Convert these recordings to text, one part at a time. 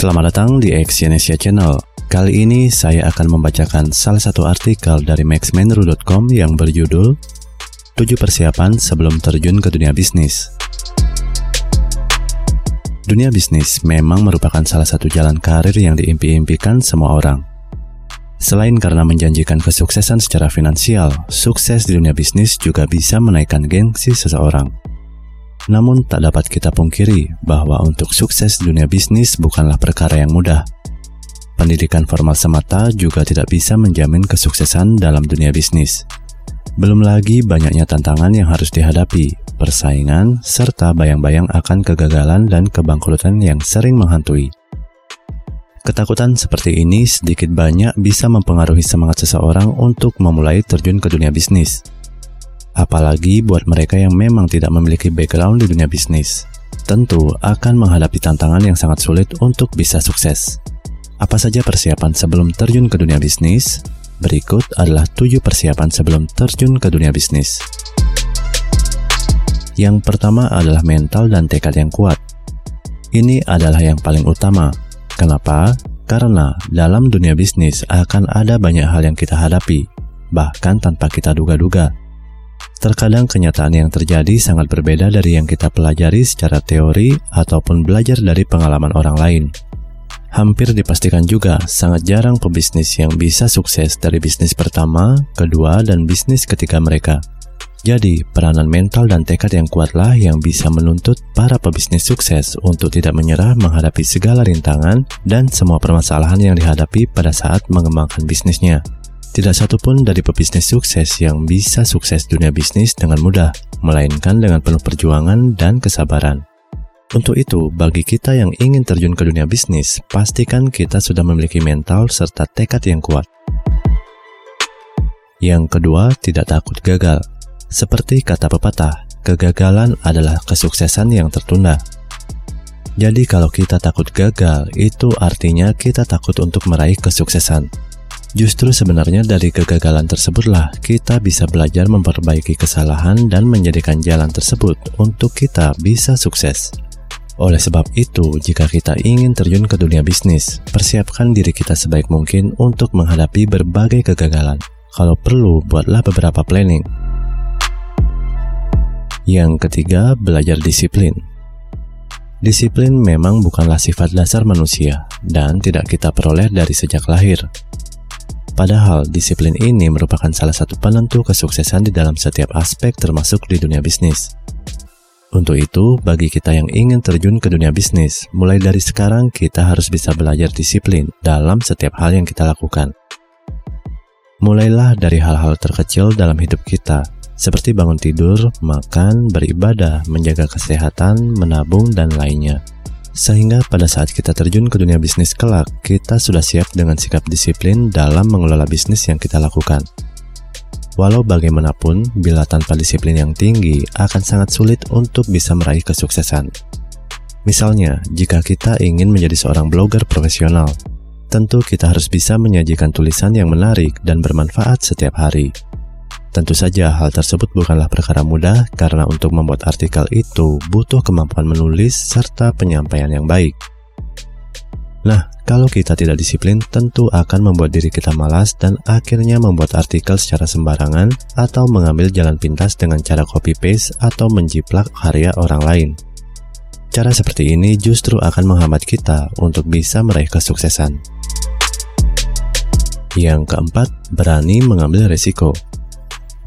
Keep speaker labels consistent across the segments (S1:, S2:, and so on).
S1: Selamat datang di Exyonesia Channel. Kali ini saya akan membacakan salah satu artikel dari maxmenru.com yang berjudul 7 persiapan sebelum terjun ke dunia bisnis. Dunia bisnis memang merupakan salah satu jalan karir yang diimpi-impikan semua orang. Selain karena menjanjikan kesuksesan secara finansial, sukses di dunia bisnis juga bisa menaikkan gengsi seseorang. Namun tak dapat kita pungkiri bahwa untuk sukses dunia bisnis bukanlah perkara yang mudah. Pendidikan formal semata juga tidak bisa menjamin kesuksesan dalam dunia bisnis. Belum lagi banyaknya tantangan yang harus dihadapi, persaingan, serta bayang-bayang akan kegagalan dan kebangkrutan yang sering menghantui. Ketakutan seperti ini sedikit banyak bisa mempengaruhi semangat seseorang untuk memulai terjun ke dunia bisnis. Apalagi buat mereka yang memang tidak memiliki background di dunia bisnis. Tentu akan menghadapi tantangan yang sangat sulit untuk bisa sukses. Apa saja persiapan sebelum terjun ke dunia bisnis? Berikut adalah 7 persiapan sebelum terjun ke dunia bisnis. Yang pertama adalah mental dan tekad yang kuat. Ini adalah yang paling utama. Kenapa? Karena dalam dunia bisnis akan ada banyak hal yang kita hadapi, bahkan tanpa kita duga-duga. Terkadang kenyataan yang terjadi sangat berbeda dari yang kita pelajari secara teori ataupun belajar dari pengalaman orang lain. Hampir dipastikan juga sangat jarang pebisnis yang bisa sukses dari bisnis pertama, kedua, dan bisnis ketiga mereka. Jadi, peranan mental dan tekad yang kuatlah yang bisa menuntut para pebisnis sukses untuk tidak menyerah menghadapi segala rintangan dan semua permasalahan yang dihadapi pada saat mengembangkan bisnisnya. Tidak satupun dari pebisnis sukses yang bisa sukses dunia bisnis dengan mudah, melainkan dengan penuh perjuangan dan kesabaran. Untuk itu, bagi kita yang ingin terjun ke dunia bisnis, pastikan kita sudah memiliki mental serta tekad yang kuat. Yang kedua, tidak takut gagal. Seperti kata pepatah, kegagalan adalah kesuksesan yang tertunda. Jadi kalau kita takut gagal, itu artinya kita takut untuk meraih kesuksesan. Justru sebenarnya dari kegagalan tersebutlah kita bisa belajar memperbaiki kesalahan dan menjadikan jalan tersebut untuk kita bisa sukses. Oleh sebab itu, jika kita ingin terjun ke dunia bisnis, persiapkan diri kita sebaik mungkin untuk menghadapi berbagai kegagalan. Kalau perlu, buatlah beberapa planning. Yang ketiga, belajar disiplin. Disiplin memang bukanlah sifat dasar manusia dan tidak kita peroleh dari sejak lahir. Padahal disiplin ini merupakan salah satu penentu kesuksesan di dalam setiap aspek termasuk di dunia bisnis. Untuk itu, bagi kita yang ingin terjun ke dunia bisnis, mulai dari sekarang kita harus bisa belajar disiplin dalam setiap hal yang kita lakukan. Mulailah dari hal-hal terkecil dalam hidup kita, seperti bangun tidur, makan, beribadah, menjaga kesehatan, menabung, dan lainnya. Sehingga pada saat kita terjun ke dunia bisnis kelak, kita sudah siap dengan sikap disiplin dalam mengelola bisnis yang kita lakukan. Walau bagaimanapun, bila tanpa disiplin yang tinggi, akan sangat sulit untuk bisa meraih kesuksesan. Misalnya, jika kita ingin menjadi seorang blogger profesional, tentu kita harus bisa menyajikan tulisan yang menarik dan bermanfaat setiap hari. Tentu saja hal tersebut bukanlah perkara mudah karena untuk membuat artikel itu butuh kemampuan menulis serta penyampaian yang baik. Nah, kalau kita tidak disiplin tentu akan membuat diri kita malas dan akhirnya membuat artikel secara sembarangan atau mengambil jalan pintas dengan cara copy-paste atau menjiplak karya orang lain. Cara seperti ini justru akan menghambat kita untuk bisa meraih kesuksesan. Yang keempat, berani mengambil resiko.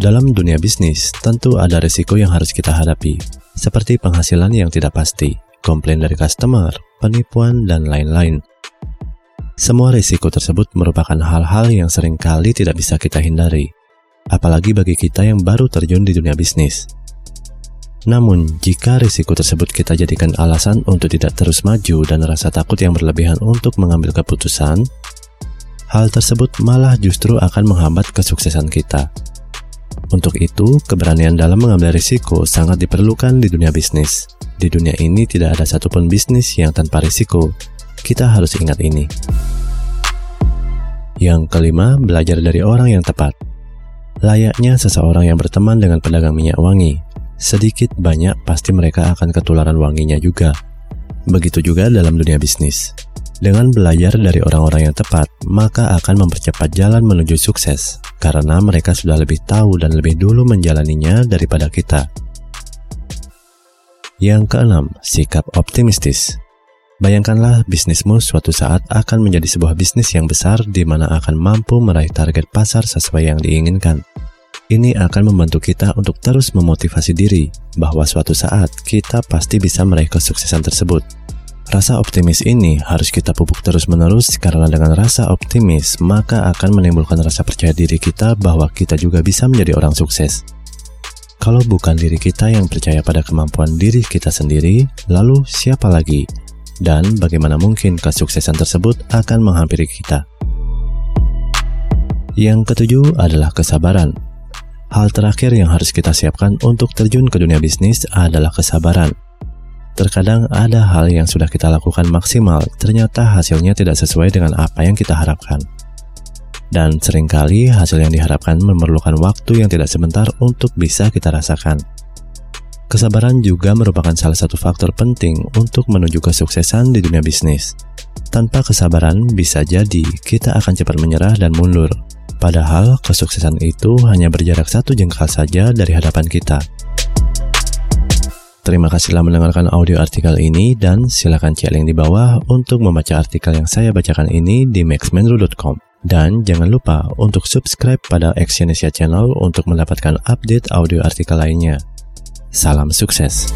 S1: Dalam dunia bisnis, tentu ada risiko yang harus kita hadapi, seperti penghasilan yang tidak pasti, komplain dari customer, penipuan, dan lain-lain. Semua risiko tersebut merupakan hal-hal yang sering kali tidak bisa kita hindari, apalagi bagi kita yang baru terjun di dunia bisnis. Namun, jika risiko tersebut kita jadikan alasan untuk tidak terus maju dan rasa takut yang berlebihan untuk mengambil keputusan, hal tersebut malah justru akan menghambat kesuksesan kita. Untuk itu, keberanian dalam mengambil risiko sangat diperlukan di dunia bisnis. Di dunia ini tidak ada satupun bisnis yang tanpa risiko. Kita harus ingat ini. Yang kelima, belajar dari orang yang tepat. Layaknya seseorang yang berteman dengan pedagang minyak wangi, sedikit banyak pasti mereka akan ketularan wanginya juga. Begitu juga dalam dunia bisnis. Dengan belajar dari orang-orang yang tepat, maka akan mempercepat jalan menuju sukses, karena mereka sudah lebih tahu dan lebih dulu menjalaninya daripada kita. Yang keenam, sikap optimistis. Bayangkanlah bisnismu suatu saat akan menjadi sebuah bisnis yang besar di mana akan mampu meraih target pasar sesuai yang diinginkan. Ini akan membantu kita untuk terus memotivasi diri bahwa suatu saat kita pasti bisa meraih kesuksesan tersebut. Rasa optimis ini harus kita pupuk terus-menerus karena dengan rasa optimis maka akan menimbulkan rasa percaya diri kita bahwa kita juga bisa menjadi orang sukses. Kalau bukan diri kita yang percaya pada kemampuan diri kita sendiri, lalu siapa lagi? Dan bagaimana mungkin kesuksesan tersebut akan menghampiri kita? Yang ketujuh adalah kesabaran. Hal terakhir yang harus kita siapkan untuk terjun ke dunia bisnis adalah kesabaran. Terkadang ada hal yang sudah kita lakukan maksimal, ternyata hasilnya tidak sesuai dengan apa yang kita harapkan dan sering kali hasil yang diharapkan memerlukan waktu yang tidak sebentar untuk bisa kita rasakan. Kesabaran juga merupakan salah satu faktor penting untuk menuju kesuksesan di dunia bisnis. Tanpa kesabaran, bisa jadi kita akan cepat menyerah dan mundur. Padahal kesuksesan itu hanya berjarak satu jengkal saja dari hadapan kita. Terima kasih telah mendengarkan audio artikel ini dan silakan cek link di bawah untuk membaca artikel yang saya bacakan ini di maxmenru.com. Dan jangan lupa untuk subscribe pada Exyonesia Channel untuk mendapatkan update audio artikel lainnya. Salam sukses!